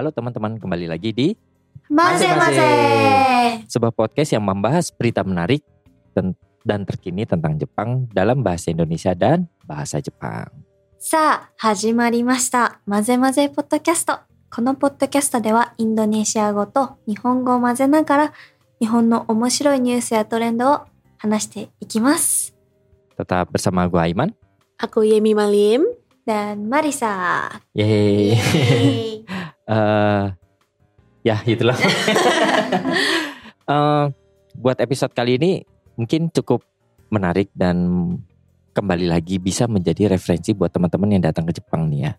Halo teman-teman, kembali lagi di Maze maze. sebuah podcast yang membahas berita menarik ten- dan terkini tentang Jepang dalam bahasa Indonesia dan bahasa Jepang. さあ、始まりました。まぜまぜポッドキャスト。このポッドキャストでは、インドネシア語と日本語を混ぜながら、日本の面白いニュースやトレンドを話していきます。 Tetap bersama gue Aiman. Aku Yemi Malim. Dan Marisa. Yeay. Yeay. Eh, ya itulah. Eh, buat episode kali ini mungkin cukup menarik dan kembali lagi bisa menjadi referensi buat teman-teman yang datang ke Jepang nih ya.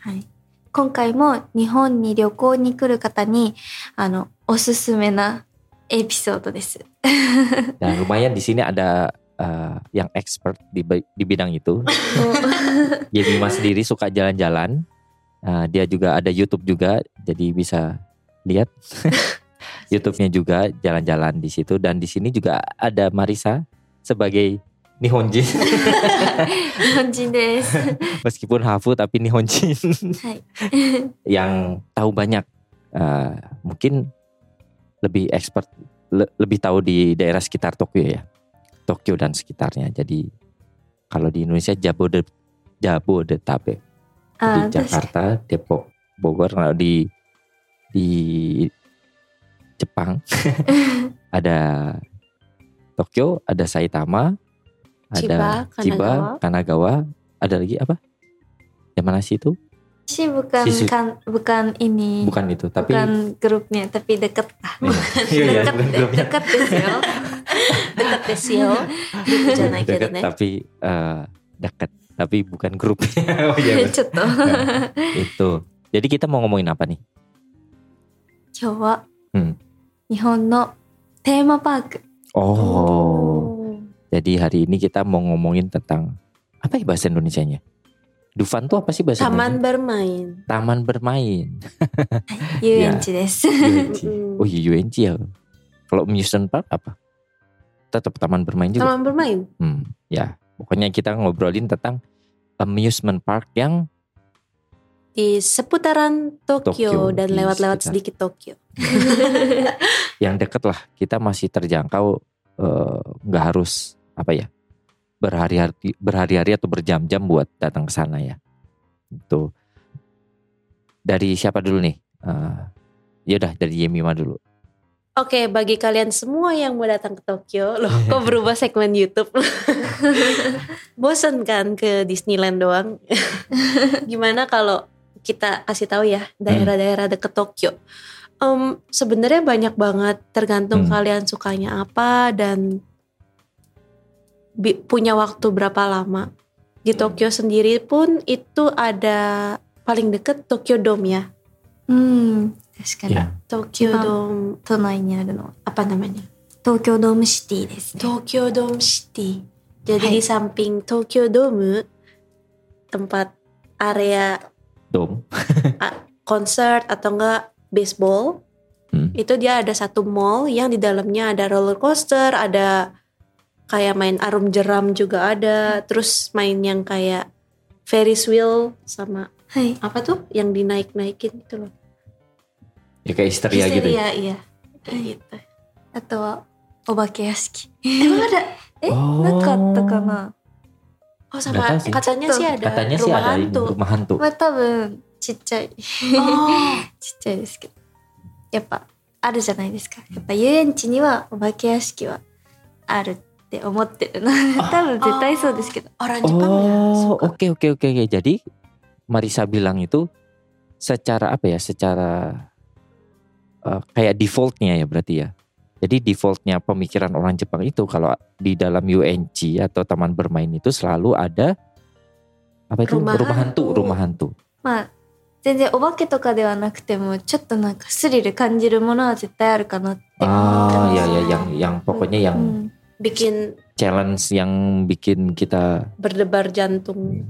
はい。今回も日本に旅行に来る方に、あの、おすすめなエピソードです。 Dan lumayan di sini ada eh, yang expert di, bi- di bidang itu. Jadi Mas sendiri suka jalan-jalan. Nah, dia juga ada YouTube juga, jadi bisa lihat YouTube-nya juga jalan-jalan di situ dan di sini juga ada Marisa sebagai Nihonjin. Nihonjin des. Meskipun hafu tapi Nihonjin. yang tahu banyak. Uh, mungkin lebih expert le lebih tahu di daerah sekitar Tokyo ya. Tokyo dan sekitarnya. Jadi kalau di Indonesia Jabode Jabodetabek. Uh, di Jakarta, terus... Depok, Bogor, kalau di di Jepang ada Tokyo, ada Saitama, ada Chiba, Kanagawa. Ada lagi apa? Yang mana sih itu? Si bukan kan, bukan ini. Bukan itu, tapi bukan grupnya, tapi deket lah. Iya, deket, iya, iya bukan deket desio, deket deket, tapi uh, deket tapi bukan grup. oh, iya, nah, itu. Jadi kita mau ngomongin apa nih? Coba. Hmm. Nihon no tema park. Oh. oh. Jadi hari ini kita mau ngomongin tentang apa ya bahasa Indonesianya? Dufan tuh apa sih bahasa Taman Indonesia? bermain. Taman bermain. UNC ya. des. UNC. Oh iya UNC ya. Kalau amusement park apa? Tetap taman bermain juga. Taman bermain. Hmm, ya. Pokoknya kita ngobrolin tentang amusement park yang Di seputaran Tokyo, Tokyo, dan lewat-lewat sedikit Tokyo. yang deket lah. Kita masih terjangkau eh, nggak harus apa ya berhari-hari berhari-hari atau berjam-jam buat datang ke sana ya. Itu dari siapa dulu nih? Eh, ya udah dari Yemima dulu. Oke, bagi kalian semua yang mau datang ke Tokyo, loh kok berubah segmen YouTube? Bosen kan ke Disneyland doang? Gimana kalau kita kasih tahu ya daerah-daerah deket Tokyo? Em, Sebenarnya banyak banget, tergantung Hmm. kalian sukanya apa dan bi- punya waktu berapa lama. Di Tokyo sendiri pun itu ada paling deket Tokyo Dome ya. うん確かに、 Ya. Tokyo Cuma- Dome 都内にあるの apa namanya? 東京ドームシティですね Tokyo Dome City. Jadi Hai. di samping Tokyo Dome tempat area Dom. konser atau enggak baseball Hmm. itu dia ada satu mall yang di dalamnya ada roller coaster, ada kayak main arum jeram juga ada, terus main yang kayak Ferris wheel sama はい apa tuh yang dinaik-naikin itu loh. Ya kayak histeria gitu. ya. Histeria, iya. Kayak gitu. あとはお化け屋敷 Emang ada? え、 Oh. なかったかな Oh Nggak sama tahu sih. katanya sih ada Katanya sih rumah ada ini, hantu. rumah hantu. まあ多分ちっちゃい Oh. ちっちゃいですけどやっぱあるじゃないですかやっぱ遊園地にはお化け屋敷はあるって思ってるな多分絶対そうですけど Orang Jepang ya Oh, suka. oke oke oke oke. Jadi Marisa bilang itu secara apa ya? Secara eh, kayak defaultnya ya berarti ya. Jadi defaultnya pemikiran orang Jepang itu kalau di dalam UNC atau taman bermain itu selalu ada apa itu Rumah rumah hantu, hantu. rumah hantu. まあ 全然お化けとかではなくてもちょっとなんかスリル感じるものは絶対あるかなって思ってま Ah す。 ya ya yang yang pokoknya yang うん、 bikin challenge yang bikin kita berdebar jantung.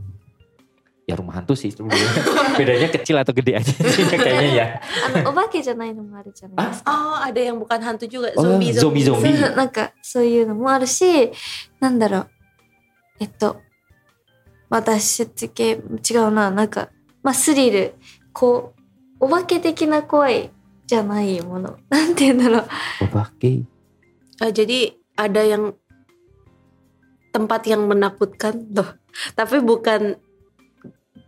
ya rumah hantu sih sebenarnya. bedanya kecil atau gede aja sih kayaknya ya あのお化けじゃないのもあるじゃないですか。 Oh, ada yang bukan hantu juga, Oh, zombie zombie. zombie-zombie. そうなんかそういうのもあるしなんだろうえっとまたしつけ違うななんかまあスリルこうお化け的な怖いじゃないものなんて言うんだろう Obake Ah, jadi ada yang tempat yang menakutkan loh, tapi bukan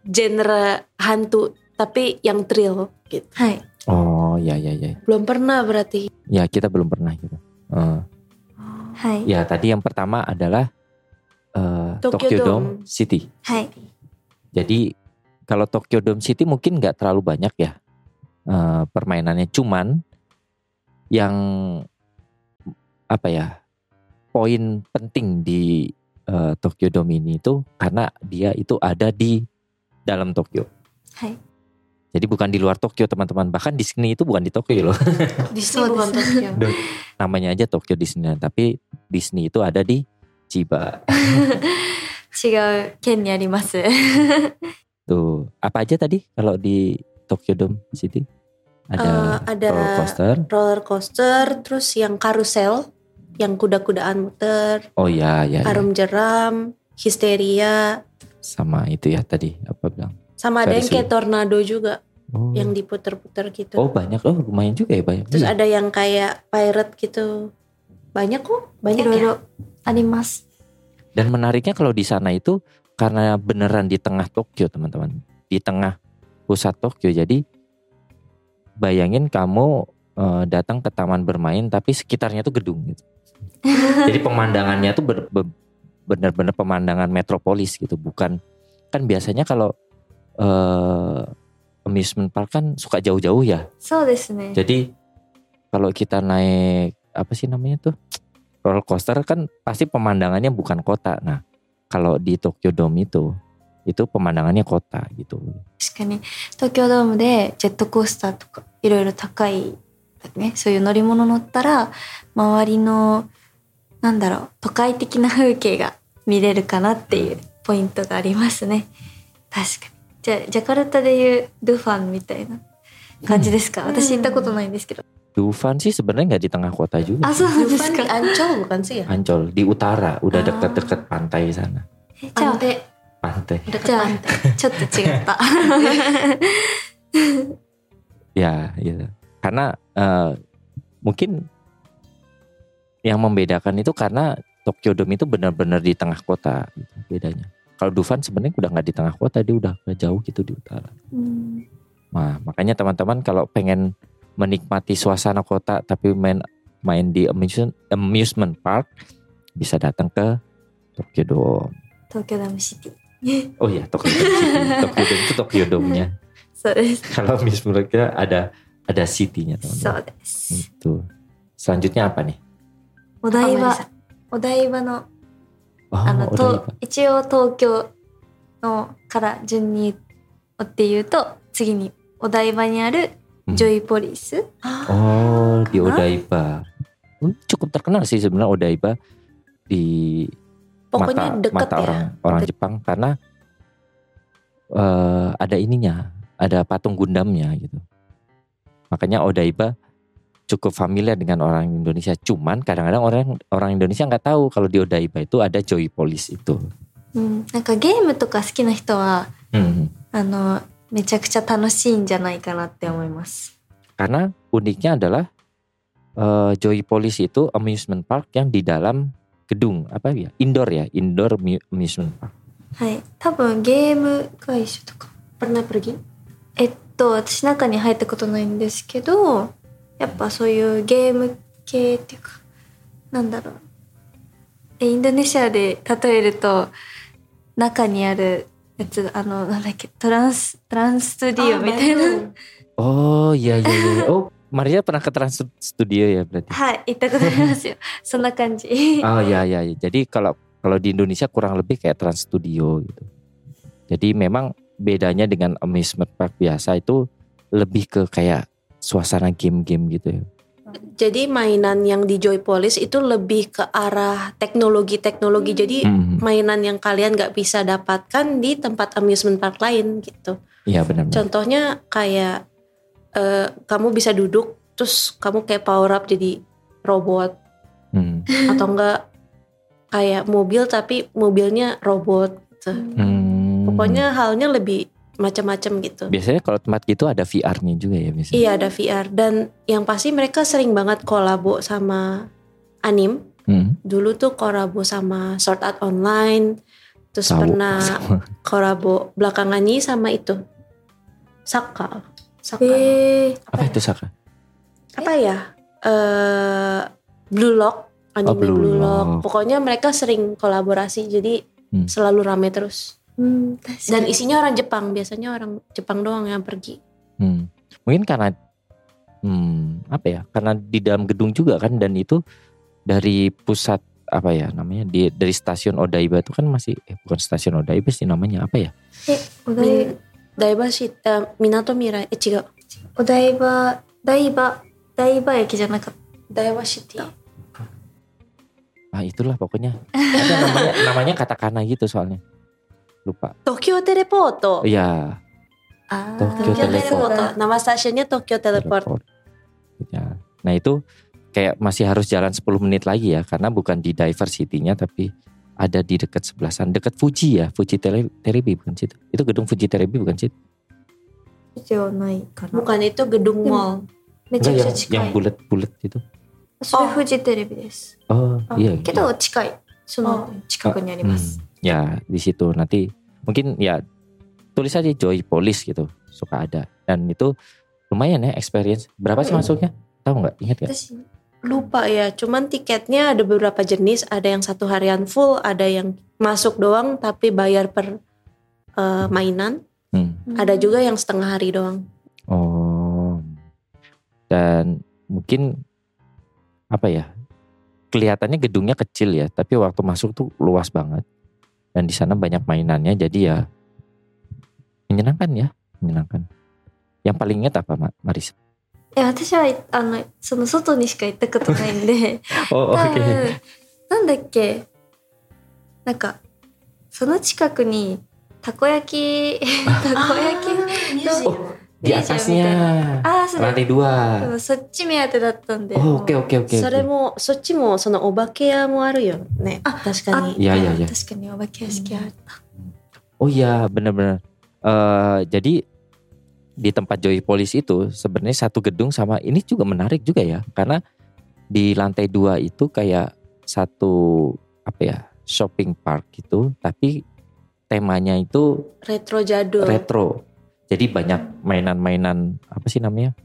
genre hantu tapi yang thrill gitu. Hai. Oh ya ya ya. Belum pernah berarti. Ya kita belum pernah gitu. Uh. Hai. Ya tadi yang pertama adalah uh, Tokyo, Tokyo Dome. Dome City. Hai. Jadi kalau Tokyo Dome City mungkin nggak terlalu banyak ya uh, permainannya, cuman yang apa ya poin penting di uh, Tokyo Dome ini itu karena dia itu ada di dalam Tokyo. Hai. Jadi bukan di luar Tokyo teman-teman. Bahkan Disney itu bukan di Tokyo loh. Disney oh, bukan Tokyo. Namanya aja Tokyo Disney. Tapi Disney itu ada di Chiba. Chiba ken ni. Tuh, apa aja tadi kalau di Tokyo Dome City? Ada, uh, ada roller coaster. Roller coaster, terus yang karusel, yang kuda-kudaan muter. Oh iya, iya. iya. Arum ya. jeram, histeria, sama itu ya tadi apa bilang? Sama ada yang kayak tornado juga. Oh. Yang diputer-puter gitu. Oh banyak oh lumayan juga ya banyak. Terus ada yang kayak pirate gitu. Banyak kok, banyak ya. ya. Animas. Dan menariknya kalau di sana itu karena beneran di tengah Tokyo teman-teman. Di tengah pusat Tokyo jadi bayangin kamu uh, datang ke taman bermain tapi sekitarnya tuh gedung gitu. Jadi pemandangannya tuh ber, ber, bener-bener pemandangan metropolis gitu, bukan kan biasanya kalau eh, amusement park kan suka jauh-jauh ya. そうですね。 Jadi kalau kita naik apa sih namanya tuh roller coaster kan pasti pemandangannya bukan kota. Nah kalau di Tokyo Dome itu itu pemandangannya kota gitu. 確かに東京ドームでジェットコースターとかいろいろ高い、ね、そういう乗り物乗ったら周りの なんだろう都会的な風景が見れるかなっていうポイントがありますね。確かに。じゃジャカルタでいうドゥファンみたいな感じですか、私行ったことないんですけど、ドゥファンすぶんレンがじたがこたじゅうあそうですか？アンチョウかんすアンチョウディウタラウダダカタカタパンタイザナじゃあでパンテイじゃちょっと違った。いやいや karena uh, yang membedakan itu karena Tokyo Dome itu benar-benar di tengah kota gitu, bedanya. Kalau Dufan sebenarnya udah nggak di tengah kota, dia udah jauh gitu di utara. Hmm. Nah, makanya teman-teman kalau pengen menikmati suasana kota tapi main main di amusement, park bisa datang ke Tokyo Dome. Tokyo Dome City. Oh iya, Tokyo Dome City. Tokyo Dome itu Tokyo Dome-nya. So, kalau amusement ada ada city-nya teman-teman. So, itu. Selanjutnya apa nih? お台場あごめんなさいお台場の Oh, あの Odaiba. と一応東京のから順にっていうと次にお台場にある Hmm. ジョイポリス、 Oh, di Hah? Odaiba. Hmm, Cukup terkenal sih sebenarnya Odaiba di Pokoknya mata deket mata ya. orang orang Jepang karena eh, ada ininya, ada patung Gundamnya gitu. Makanya Odaiba cukup familiar dengan orang Indonesia. Cuman kadang-kadang orang orang Indonesia nggak tahu kalau di Odaiba itu ada Joy Police itu. うん、なんかゲームとか好きな人は Hmm. あのめちゃくちゃ楽しいんじゃないかなって思います。 Karena uniknya adalah eh, Joy Police itu amusement park yang di dalam gedung apa ya indoor ya indoor mu- amusement park. はい、多分ゲーム会社とか Pernah pergi? えっと私中に入ったことないんですけど やっぱそういうゲーム系っていうかなんだろうえインドネシアで例えると中にあるやつあのなんだっけトランストランススタディオみたいな Bandung. Oh iya iya iya. Oh Maria pernah ke Trans Studio ya berarti. はい行ったことありますよそんな感じ Oh iya iya. iya. Jadi kalau kalau di Indonesia kurang lebih kayak Trans Studio gitu. Jadi memang bedanya dengan amusement park biasa itu lebih ke kayak suasana game-game gitu ya. Jadi mainan yang di Joypolis itu lebih ke arah teknologi-teknologi. Jadi Hmm, mainan yang kalian nggak bisa dapatkan di tempat amusement park lain gitu. Iya benar. Contohnya kayak eh, kamu bisa duduk terus kamu kayak power up jadi robot Hmm. atau enggak kayak mobil tapi mobilnya robot gitu. Hmm. Pokoknya halnya lebih macam-macam gitu. biasanya kalau tempat gitu ada VR-nya juga ya biasanya. Iya ada VR dan yang pasti mereka sering banget kolabo sama anim. Hmm. Dulu tuh kolabo sama Sword Art Online, terus Tahu. pernah Sama. kolabo belakangan ini sama itu Saka. Saka. Eh, Apa itu Saka? Apa ya? Eh Blue Lock, anime Oh, Blue Blue, Lock. Lock. Pokoknya mereka sering kolaborasi jadi Hmm. selalu rame terus. うん、確か Dan に。 isinya orang Jepang, biasanya orang Jepang doang yang pergi. Hmm. Mungkin karena hmm, apa ya? Karena di dalam gedung juga kan dan itu dari pusat apa ya namanya di dari stasiun Odaiba itu kan masih eh bukan stasiun Odaiba sih namanya apa ya? え、お台 Daibashi, eh, Minato Mirai, eh 違う。お台場、台場、台場駅じゃなかっ Daiwa City. Ah itulah pokoknya. Ada namanya namanya katakana gitu soalnya. Lupa. Tokyo Teleport. Iya. た。あー Tokyo Tokyo Teleport. Teleport. Nama stasiunnya Tokyo Teleport. Teleport. Ya. Nah itu kayak masih harus jalan 10 menit lagi ya karena bukan di Diversity-nya tapi ada di dekat sebelah sana dekat Fuji ya Fuji Tele- Terebi bukan situ itu gedung Fuji Terebi bukan situ ではないかな。 Bukan itu gedung mall. めちゃく Enggak ちゃ yang 近い。 yang bulat-bulat itu それフジテレビです。 oh あ iya けど近い。その近くにあります。 Hmm, ya di situ nanti mungkin ya tulis aja Joy Police gitu suka ada dan itu lumayan ya experience berapa sih Hmm. masuknya tahu nggak ingat nggak 私、Lupa ya, cuman tiketnya ada beberapa jenis, ada yang satu harian full, ada yang masuk doang tapi bayar per eh, mainan, Hmm. ada juga yang setengah hari doang. Oh. Dan mungkin apa ya? Kelihatannya gedungnya kecil ya, tapi waktu masuk tuh luas banget Dan di sana banyak mainannya jadi ya menyenangkan ya, menyenangkan. Yang paling ingat apa, Ma- Maris? いや、私は、あの、その外にしか行ったことないんで、 Oh, 多分、なんだっけ、なんか、その近くに、たこ焼き、たこ焼き、 Oh, di atasnya. ああ、それ、 Lantai で dua. もそっち目当てだったんで、 Oh, もう oke oke oke. それも、そっちもそのお化け屋もあるよね。あ確かに。 Iya iya iya. 確かにお化け屋敷ある。 Oh iya benar-benar. Eh jadi di tempat Joy Police itu sebenarnya satu gedung sama ini juga menarik juga ya karena di lantai dua itu kayak satu apa ya shopping park gitu tapi temanya itu Retro jadul. retro. Jadi banyak mainan-mainan apa sih namanya?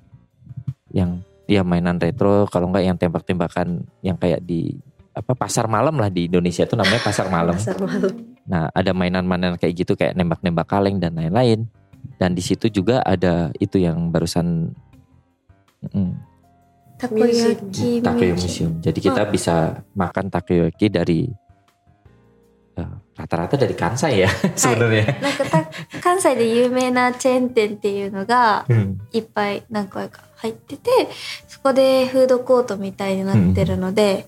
Yang dia mainan retro, kalau enggak yang tembak-tembakan yang kayak di apa pasar malam lah di Indonesia itu namanya pasar malam. pasar malam. Nah, ada mainan-mainan kayak gitu kayak nembak-nembak kaleng dan lain-lain. Dan di situ juga ada itu yang barusan mm, takoyaki. Takoyaki museum. Jadi kita oh. bisa makan takoyaki dari rata-rata dari Kansai ya sebenarnya. なんかた関西で有名なチェーン店っていうのが Hmm. いっぱい何回か入っててそこでフードコートみたいになってるので、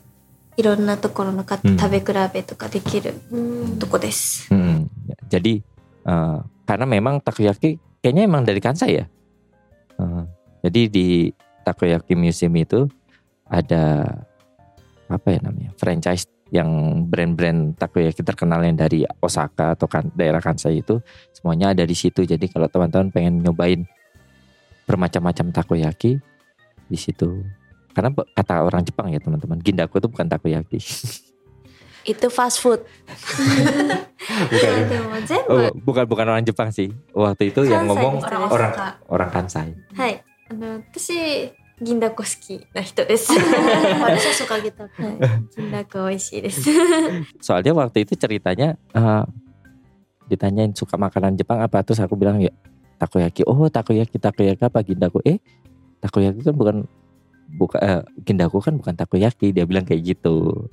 いろんなところの買ってうん食べ比べとかできる Hmm. とこです。 Hmm. Jadi eh, karena memang takoyaki kayaknya emang dari Kansai ya. Eh, jadi di takoyaki museum itu ada apa ya namanya franchise yang brand-brand takoyaki terkenal yang dari Osaka atau kan daerah Kansai itu semuanya ada di situ. Jadi kalau teman-teman pengen nyobain bermacam-macam takoyaki di situ. Karena be- kata orang Jepang ya teman-teman, gindaku itu bukan takoyaki. Itu fast food. bukan. でも全 Oh, 部 bukan bukan orang Jepang sih. Waktu itu yang 関西 ngomong の人です orang か orang Kansai. はいあの私 銀だこ好きな人です。 Harusnya suka gitu. はい銀だこ美味しいです。 Soalnya waktu itu ceritanya eh, ditanyain suka makanan Jepang apa terus aku bilang ya takoyaki. Oh takoyaki takoyaki apa gindaku? Eh takoyaki kan bukan bukan eh, gindaku kan bukan takoyaki. Dia bilang kayak gitu.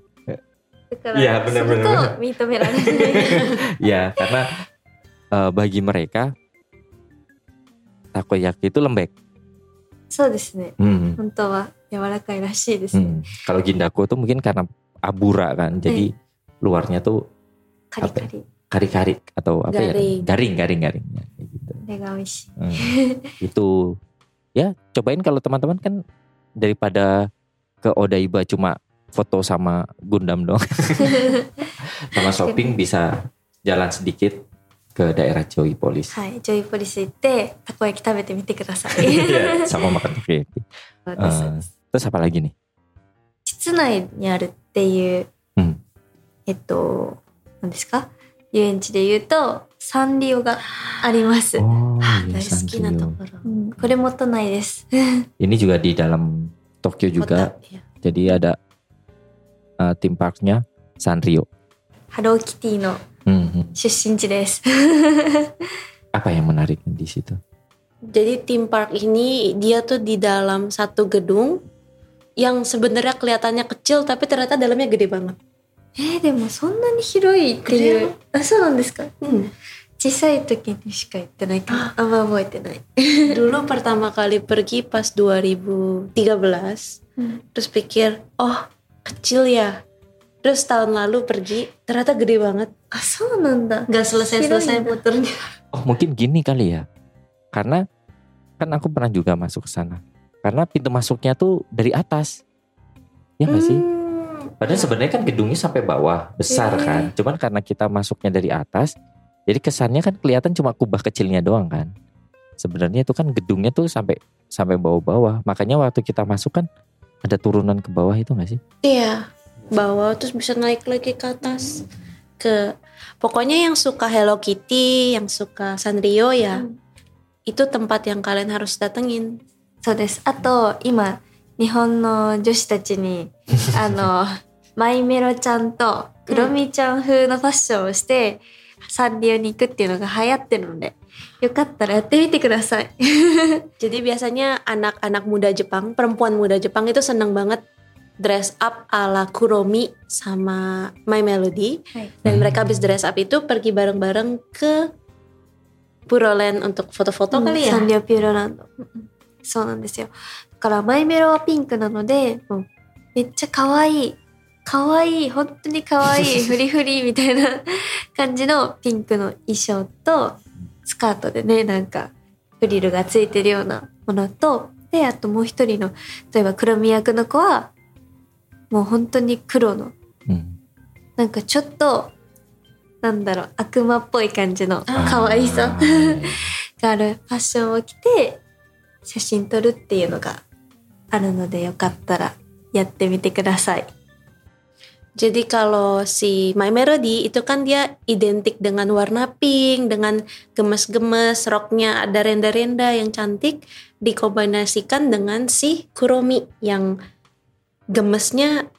だから、 Iya, そ benar, れ benar, と認められない。 ya karena eh, bagi mereka takoyaki itu lembek. そうですね。 Hmm. 本当は柔らかいらしいです。 Hmm. Kalau gindaku tuh mungkin karena abura kan, jadi luarnya tuh カリカリ。 kari-kari atau apa Garing. ya? Garing, garing, garing. Ya, kayak gitu. これが美味しい。 Hmm. itu ya cobain kalau teman-teman kan daripada ke Odaiba cuma foto sama Gundam dong, sama shopping bisa jalan sedikit ke daerah Joy Polis. はい。ジョイポリス行って、たこ焼き食べてみてください。 Iya, sama makan takoyaki. そうです Eh, terus apa lagi nih? 室内にあるっていう、うんえっと、何ですか遊園地で言うと、サンリオがあります。 Oh, 大 iya, 好きな Sanrio. ところ。うんこれも都内です。 Ini juga di dalam Tokyo juga. Kota, ya. Jadi ada uh, theme parknya Sanrio. ハローキティの Hmm, hmm. 出身地です。 Apa yang menarik di situ? Jadi theme park ini dia tuh di dalam satu gedung yang sebenarnya kelihatannya kecil tapi ternyata dalamnya gede banget. えー、でもそんなに広いっていう。あ、そうなんですか Hmm. 小さい時にしか行ってないから、あんま覚えてない。 Dulu pertama kali pergi pas 2013, terus pikir, oh kecil ya. Terus tahun lalu pergi, ternyata gede banget. Asal nanda. Gak selesai-selesai puternya. Oh mungkin gini kali ya. Karena kan aku pernah juga masuk ke sana. Karena pintu masuknya tuh dari atas. Ya gak hmm. Padahal sebenarnya kan gedungnya sampai bawah, besar yeah. kan. Cuman karena kita masuknya dari atas, jadi kesannya kan kelihatan cuma kubah kecilnya doang kan. Sebenarnya itu kan gedungnya tuh sampai sampai bawah-bawah. Makanya waktu kita masuk kan ada turunan ke bawah itu gak sih? Iya. Yeah bawah terus bisa naik lagi ke atas. Ke pokoknya yang suka Hello Kitty, yang suka Sanrio ya, Hmm. itu tempat yang kalian harus datengin. そうです。あと、今、日本の女子たちに、あの、マイメロちゃんとクロミちゃん風のファッションをして、サンリオに行くっていうのが流行ってるので、よかったらやってみてください。 Jadi biasanya anak-anak muda Jepang, perempuan muda Jepang itu seneng banget dress up ala Kuromi sama My Melody. Dan Hmm. mereka habis dress up itu pergi bareng-bareng ke Puroland untuk foto-foto kali ya? サンリオピューロランド。そうなんですよ。だから、マイメロはピンクなので、もうめっちゃ可愛い。可愛い。本当に可愛い。フリフリみたいな感じのピンクの衣装と、スカートでね、なんか、フリルがついてるようなものと、で、あともう一人の、例えば黒見役の子は、もう本当に黒の、 Hmm. なんかちょっと、なんだろう、悪魔っぽい感じのあー可愛さ。 Ah, があるファッションを着て写真撮るっていうのがあるのでよかったらやってみてください。 Jadi kalau si My Melody itu kan dia identik dengan warna pink, dengan gemes-gemes, roknya ada renda-renda yang cantik, dikombinasikan dengan si Kuromi yang gemesnya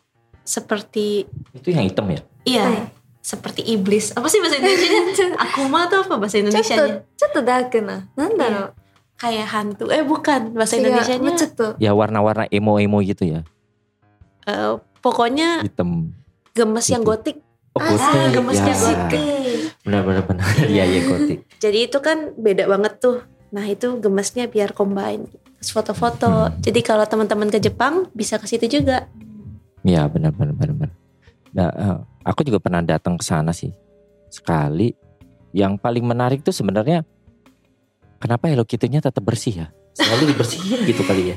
seperti itu yang hitam ya iya oh. seperti iblis apa sih bahasa Indonesia aku mah tuh apa bahasa Indonesia nya cetut kena ah. nanda iya. kayak hantu eh bukan bahasa iya, Indonesia nya ya warna-warna emo emo gitu ya uh, pokoknya hitam gemes gitu. yang gotik Oh, ah, gemesnya ya. gotik. Benar benar benar. Iya iya gotik. Jadi itu kan beda banget tuh. Nah, itu gemesnya biar combine terus foto-foto. Hmm. jadi kalau teman-teman ke Jepang bisa ke situ juga. Iya benar benar benar nah eh, aku juga pernah datang ke sana sih. Sekali. Yang paling menarik tuh sebenarnya kenapa Hello Kitty-nya tetap bersih ya? Selalu dibersihin gitu kali ya.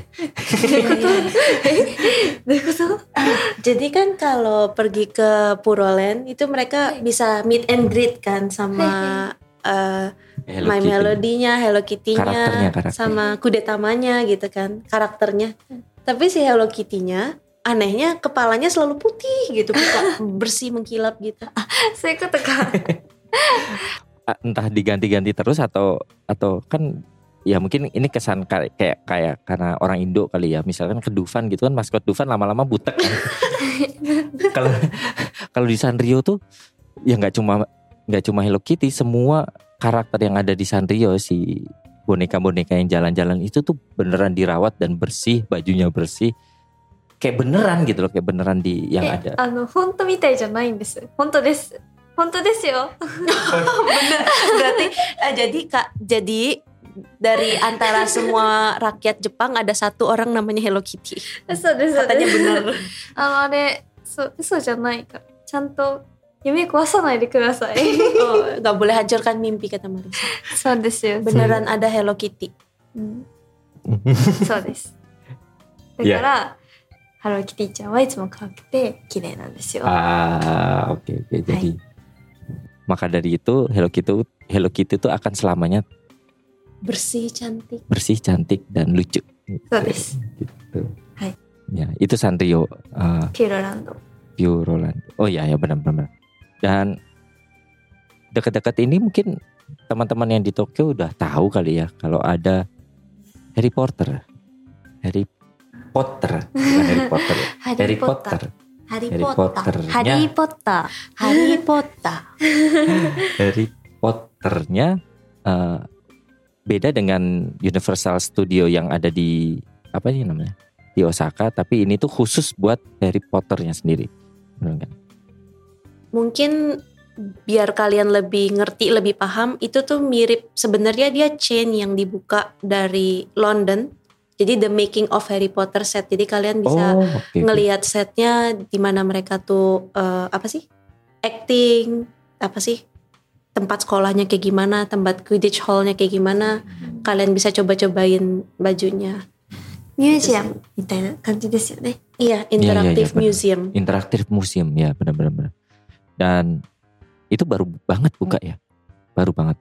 Jadi kan kalau pergi ke Puroland itu mereka bisa meet and greet kan sama uh, Hello My melodinya, Hello Kitty-nya, sama kudetamanya gitu kan, karakternya. Tapi si Hello Kitty-nya anehnya kepalanya selalu putih gitu, buka, bersih mengkilap gitu. Saya ketekan. Ah, entah diganti-ganti terus atau atau kan ya mungkin ini kesan kayak kayak karena orang Indo kali ya misalkan kedufan gitu kan maskot Dufan lama-lama butek kan. kalau kalau di Sanrio tuh ya nggak cuma nggak cuma Hello Kitty semua karakter yang ada di Sanrio si boneka-boneka yang jalan-jalan itu tuh beneran dirawat dan bersih, bajunya bersih. Kayak beneran gitu loh, kayak beneran di yang え ada. あの本当みたいじゃないんです。本当です。本当ですよ。 Bener. Berarti eh, jadi kak, jadi dari antara semua rakyat Jepang ada satu orang namanya Hello Kitty. そうですそう Katanya です benar. あのあれそう嘘じゃないからちゃんと 夢壊さないでください Oh, nggak boleh hancurkan mimpi kata Marisa. そうですよ Beneran ada Hello Kitty. うんそうですだから、ハローキティちゃんはいつも可愛くて綺麗なんですよ Ah, oke oke. Jadi maka dari itu Hello Kitty Hello Kitty itu akan selamanya Bersih, cantik. bersih, cantik dan lucu. そうです。 Gitu. Hai. Ya, itu Sanrio uh, ピューロランド Pure Roland. Oh iya ya benar-benar. Dan dekat-dekat ini mungkin teman-teman yang di Tokyo udah tahu kali ya kalau ada Harry Potter. Harry Potter, bukan Harry Potter. Ya. Harry, Harry Potter. Potter. Harry, Harry Potter. Harry Potter. Harry Potter. Harry Potternya uh, beda dengan Universal Studio yang ada di apa ini namanya di Osaka, tapi ini tuh khusus buat Harry Potternya sendiri. Benar? Mungkin biar kalian lebih ngerti, lebih paham, itu tuh mirip sebenarnya dia chain yang dibuka dari London. Jadi the making of Harry Potter set. Jadi kalian bisa oh, oke, oke. ngelihat setnya di mana mereka tuh eh, apa sih acting apa sih tempat sekolahnya kayak gimana tempat Quidditch hallnya kayak gimana kalian bisa coba-cobain bajunya ーミュージアムみたいな感じですよね iya iya, iya, interactive benar. museum Interaktif museum ya benar-benar. dan itu baru banget buka ya baru banget.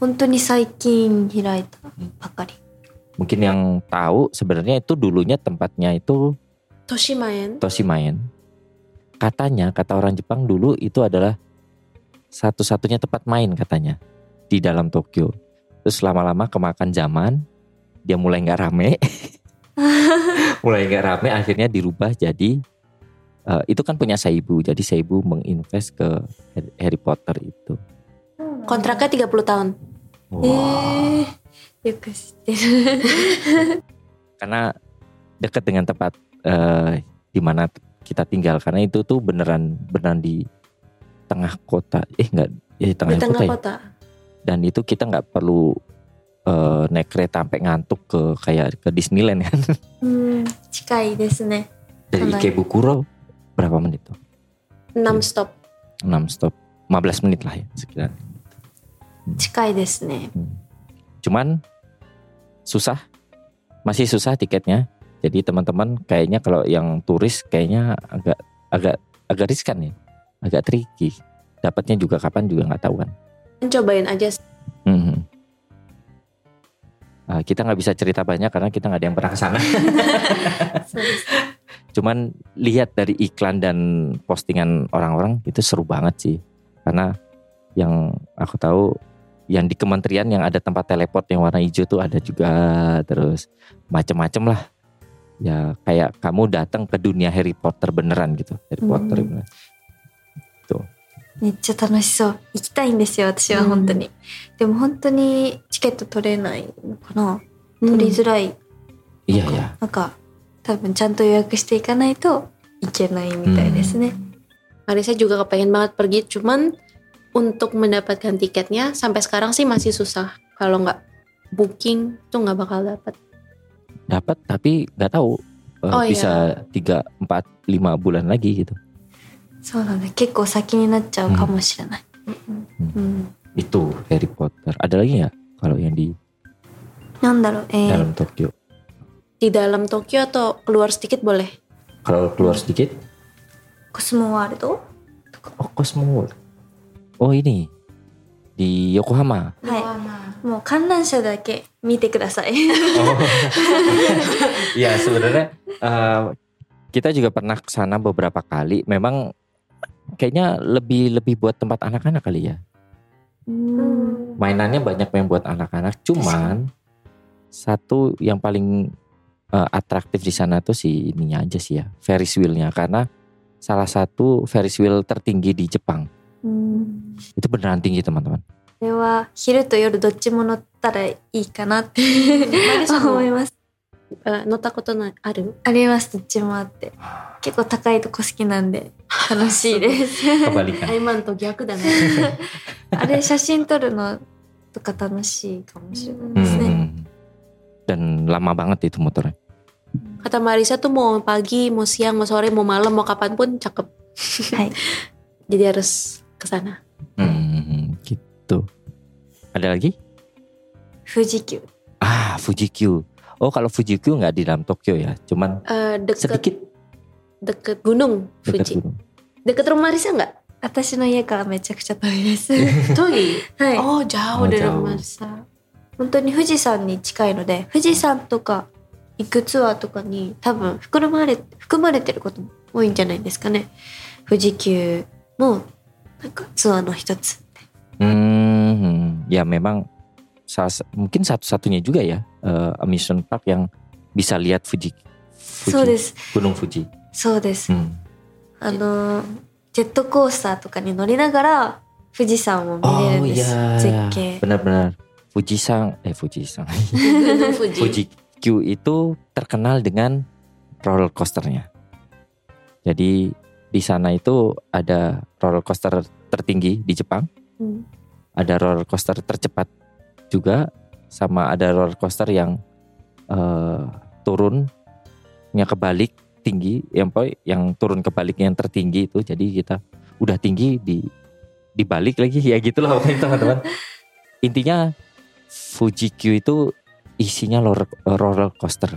Hontoni. Hmm. Mungkin yang tahu sebenarnya itu dulunya tempatnya itu Toshimaen. Toshimaen. Katanya kata orang Jepang dulu itu adalah satu-satunya tempat main katanya di dalam Tokyo. Terus lama-lama kemakan zaman, dia mulai nggak rame, mulai nggak rame, akhirnya dirubah jadi uh, itu kan punya saya ibu, Jadi Saibu menginvest ke Harry Potter itu. Kontraknya 30 tahun. Wow. Eh, ya Karena dekat dengan tempat uh, di mana kita tinggal karena itu tuh beneran beneran di tengah kota eh enggak ya eh, di tengah, di tengah kota, ya? kota. Ya. dan itu kita nggak perlu uh, naik kereta sampai ngantuk ke kayak ke Disneyland kan hmm, cikai desne dari Ikebukuro berapa menit tuh? 6 iya. stop. 6 stop. 15 menit lah ya sekitar. Hmm. Cikai desu hmm. Cuman susah. Masih susah tiketnya. Jadi teman-teman kayaknya kalau yang turis kayaknya agak agak agak riskan ya. Agak tricky. Dapatnya juga kapan juga nggak tahu kan. Cobain aja. Hmm. Nah, kita nggak bisa cerita banyak karena kita nggak ada yang pernah ke sana. Cuman lihat dari iklan dan postingan orang-orang itu seru banget sih. Karena yang aku tahu yang di kementerian yang ada tempat teleport yang warna hijau tuh ada juga terus macem-macem lah. Ya kayak kamu datang ke dunia Harry Potter beneran gitu. Harry Hmm. Potter beneran. めっちゃ楽しそう行きたいんですよ私は本当に、でも本当にチケット取れないのかな取りづらい、 Iya ya. なんか 多分ちゃんと予約していかないといけないみたいですね、 Marisa juga kepengen banget pergi cuman untuk mendapatkan tiketnya sampai sekarang sih masih susah kalau nggak booking tuh nggak bakal dapat Dapat tapi nggak tahu eh, Oh, iya. bisa 3, 4, 5 bulan lagi gitu. そうなんだ結構先になっちゃうかもしれない、うん、 Itu Harry Potter. Ada lagi ya kalau yang di なんだろうえー、 dalam Tokyo? di dalam Tokyo atau keluar sedikit boleh? Kalau keluar sedikit? Kosemua itu? Oh Kosemua. Oh ini di Yokohama. Hai. Mau kandansha dake mite kudasai. Oh. ya sebenarnya uh, kita juga pernah ke sana beberapa kali. Memang kayaknya lebih lebih buat tempat anak-anak kali ya. Hmm. Mainannya banyak yang buat anak-anak. Cuman satu yang paling eh, atraktif di sana tuh si ininya aja sih ya, Ferris wheel-nya karena salah satu Ferris wheel tertinggi di Jepang. うん、 Itu beneran tinggi teman-teman. これは昼と夜どっちも乗ったらいいかなって思います Eh, 乗ったことないあるありますどっちもあって結構高いとこ好きなんで楽しいです Kebalikan. アイマンと逆だねあれ写真撮るの とか楽しいかもしれない Hmm. ですね。 Dan lama banget itu motornya. Kata Marisa tuh mau pagi, mau siang, mau sore, mau malam, mau kapanpun cakep. はい。 Jadi harus ke sana. Hmm, gitu. Ada lagi? 富士急。 Ah, Fuji Q. Oh, kalau Fuji Q nggak di dalam Tokyo ya, cuman Eh, deket sedikit deket gunung dekat Fuji. gunung. Deket rumah Marisa nggak? 私の家からめちゃくちゃ遠いです。 Togi. はい。 Oh jauh Oh, dari jauh. rumah Marisa. 本当に富士山に近いので、富士山とか 行くツアーとかに多分含まれ,含まれてることも多いんじゃないですかね。富士急もなツアーの一つ。うんいや memang mungkin satu-satunya juga ya リア、富士そうです Gunung そうです、あのジェットコースターとかに乗りながら富士山を見れるんです、oh, yeah. 絶景。Benar-benar. 富士山え富士山富士 Q itu terkenal dengan roller coasternya. Jadi di sana itu ada roller coaster tertinggi di Jepang, うん。ada roller coaster tercepat juga, sama ada roller coaster yang eh, turunnya kebalik tinggi, yang yang turun kebaliknya yang tertinggi itu. Jadi kita udah tinggi di dibalik lagi ya gitulah pokoknya teman-teman. Intinya Fuji Q itu isinya roller, roller coaster.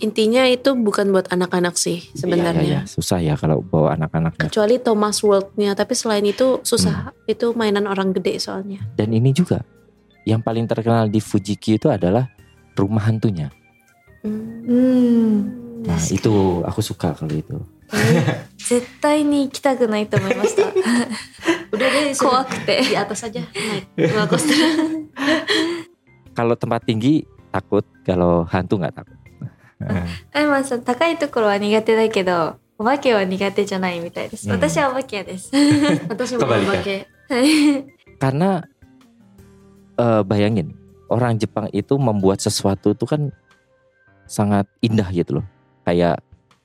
Intinya itu bukan buat anak-anak sih Iya, sebenarnya. iya, iya. susah ya kalau bawa anak-anaknya. Kecuali Thomas World-nya, tapi selain itu susah. Itu mainan orang gede soalnya. Dan ini juga yang paling terkenal di Fuji Q itu adalah rumah hantunya. うん。 Nah 確かに itu aku suka kalau itu. 絶対に行きたくないと思いました。 Udah deh, sudah. 怖くて。 di atas aja naik roller coaster. Kalau tempat tinggi takut, kalau hantu nggak takut. あいまさん、高いところは苦手だけど、お化けは苦手じゃないみたいです。うん私はお化け屋です。 Atau mau Kebalikan. pakai はい。 Karena eh, bayangin orang Jepang itu membuat sesuatu itu kan sangat indah gitu loh. Kayak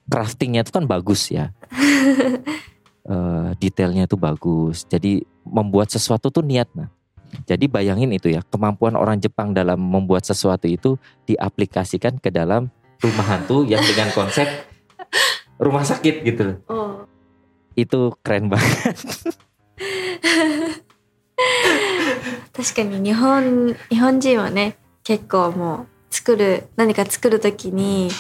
craftingnya itu kan bagus ya. Eh, detailnya itu bagus. Jadi membuat sesuatu tuh niat nah. Jadi bayangin itu ya kemampuan orang Jepang dalam membuat sesuatu itu diaplikasikan ke dalam rumah hantu yang dengan konsep rumah sakit gitu loh. oh Itu keren banget. 確かに日本、日本人はね、結構もう作る、何か作るときに、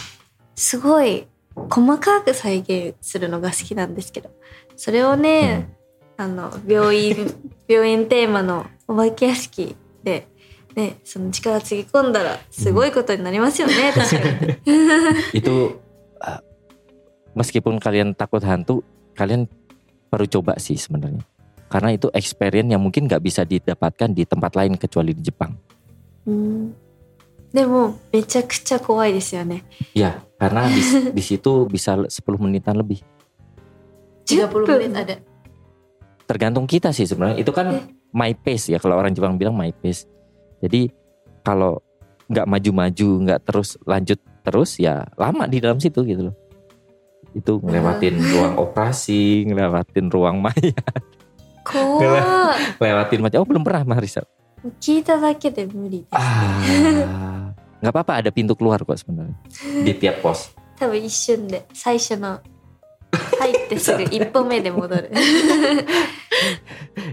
すごい細かく再現するのが好きなんですけど、それをね、 あの、病院、病院テーマのお化け屋敷で、ね、その力つぎ込んだらすごいことになりますよね、確かに。 itu uh, meskipun kalian takut hantu, kalian perlu coba sih sebenarnya. Karena itu experience yang mungkin nggak bisa didapatkan di tempat lain kecuali di Jepang. うんでも、めちゃくちゃ怖いですよね。 Ya, karena di, di situ bisa 10 menitan lebih. 30 10 menit ada. tergantung kita sih sebenarnya. Itu kan iya. my pace ya kalau orang Jepang bilang my pace. Jadi kalau nggak maju-maju, nggak terus lanjut terus ya lama di dalam situ gitu loh. Itu ngelewatin ah. ruang operasi, ngelewatin ruang maya. Kok? Ngelewatin macam oh belum pernah Marisa. Kita sakit ya muri. Ah, nggak apa-apa ada pintu keluar kok sebenarnya di tiap pos. Tapi deh, saya 入ってすぐ一歩目で戻る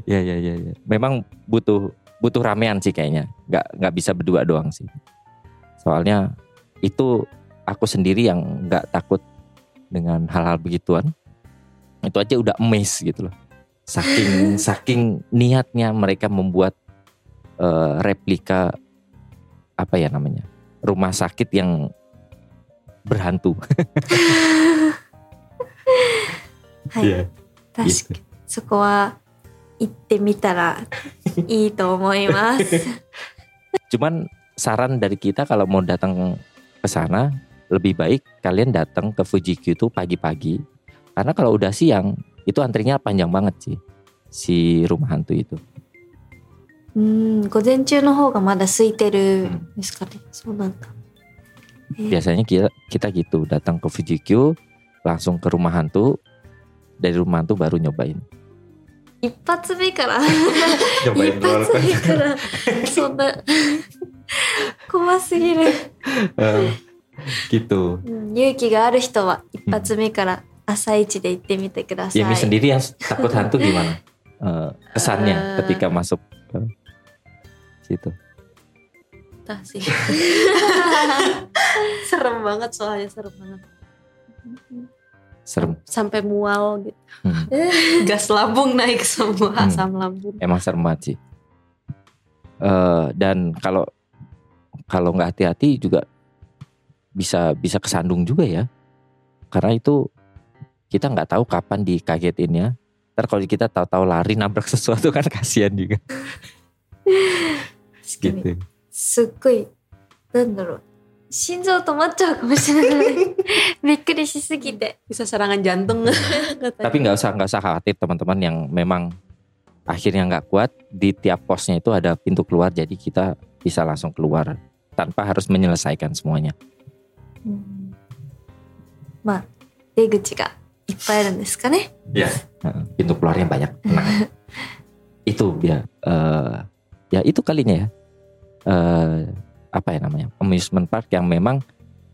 Ya ya ya ya. Memang butuh butuh ramean sih kayaknya. Nggak nggak bisa berdua doang sih. Soalnya itu aku sendiri yang nggak takut dengan hal-hal begituan. Itu aja udah emes gitu loh. Saking saking niatnya mereka membuat eh, replika apa ya namanya rumah sakit yang berhantu. はい、 Iya. 確かにそこは行ってみたらいいと思います Cuman saran dari kita kalau mau datang ke sana lebih baik kalian datang ke Fuji-Q itu pagi-pagi. Karena kalau udah siang itu antrinya panjang banget sih si rumah hantu itu. うん午前中の方がまだ空いてるんですかね、そうなんだ、えー Biasanya kita kita gitu datang ke Fuji-Q langsung ke rumah hantu dari rumah hantu baru nyobain. 一発目から Cobain 一 roller 発目 coaster. からそんな怖すぎる、 Eh, gitu. うん勇気がある人は一発目から朝一で行ってみてください、 Yemi sendiri yang takut hantu gimana? Eh, kesannya Eh. ketika masuk ke situ. Entah sih. serem banget soalnya serem banget. Serem. Sampai mual gitu. Hmm. Gas lambung naik semua Hmm. asam lambung. Emang serem banget sih. Eh, dan kalau kalau nggak hati-hati juga bisa bisa kesandung juga ya. Karena itu kita nggak tahu kapan dikagetinnya. Ntar kalau kita tahu-tahu lari nabrak sesuatu kan kasihan juga. 確かに Gitu. すっごいなんだろう 心臓止まっちゃうかもしれないびっくりしすぎて Bisa serangan jantung katanya. Tapi nggak usah nggak usah khawatir teman-teman yang memang akhirnya nggak kuat di tiap posnya itu ada pintu keluar jadi kita bisa langsung keluar tanpa harus menyelesaikan semuanya. うんまあ出口がいっぱいあるんですかね Ya. Pintu keluarnya banyak. Tenang. itu ya eh, ya itu kalinya ya. Eh, apa ya namanya? Amusement park yang memang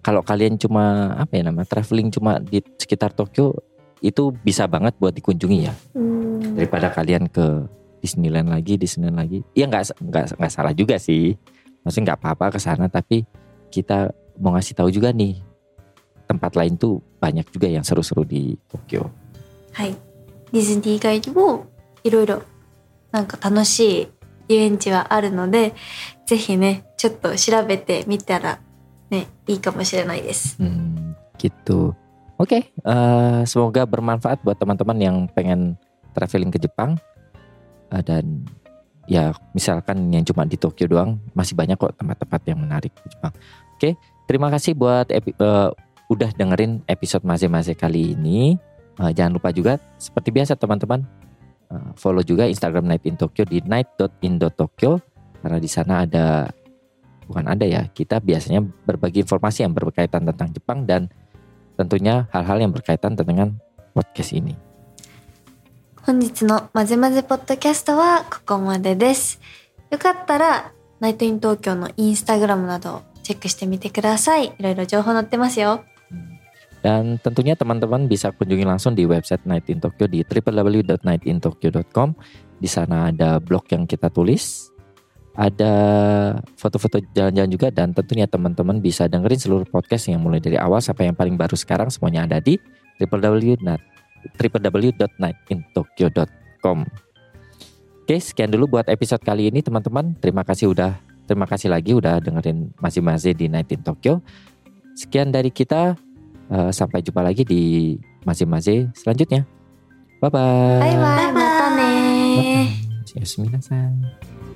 kalau kalian cuma apa ya namanya? Traveling cuma di sekitar Tokyo itu bisa banget buat dikunjungi ya. うん、 daripada kalian ke Disneyland lagi, Disneyland lagi. Iya nggak nggak nggak salah juga sih. Maksudnya nggak apa-apa ke sana, tapi kita mau ngasih tahu juga nih tempat lain tuh banyak juga yang seru-seru di Tokyo. はいディズニー以外にもいろいろなんか楽しい 遊園地はあるのでぜひねちょっと調べてみたらねいいかもしれないです Hmm, gitu. Oke, eh, semoga bermanfaat buat teman-teman yang pengen traveling ke Jepang Eh, dan ya misalkan yang cuma di Tokyo doang masih banyak kok tempat-tempat yang menarik di Jepang. Oke, terima kasih buat epi- eh, udah dengerin episode masing-masing kali ini. Eh, jangan lupa juga seperti biasa teman-teman eh, follow juga Instagram Night in Tokyo di night.in.tokyo karena di sana ada bukan ada ya kita biasanya berbagi informasi yang berkaitan tentang Jepang dan tentunya hal-hal yang berkaitan dengan podcast ini. 本日のまぜまぜポッドキャストはここまでですよかったらナイトイン東京のインスタグラムなどをチェックしてみてくださいいろいろ情報載ってますよ Dan tentunya teman-teman bisa kunjungi langsung di website Night in Tokyo di www.nightintokyo.com. Di sana ada blog yang kita tulis, ada foto-foto jalan-jalan juga dan tentunya teman-teman bisa dengerin seluruh podcast yang mulai dari awal sampai yang paling baru sekarang semuanya ada di www.night- www.nightintokyo.com. Oke, sekian dulu buat episode kali ini teman-teman. Terima kasih udah terima kasih lagi udah dengerin masing-masing di Night in Tokyo. Sekian dari kita. Uh, sampai jumpa lagi di masing-masing selanjutnya. Bye bye. Bye bye. Mata ne. Bye bye.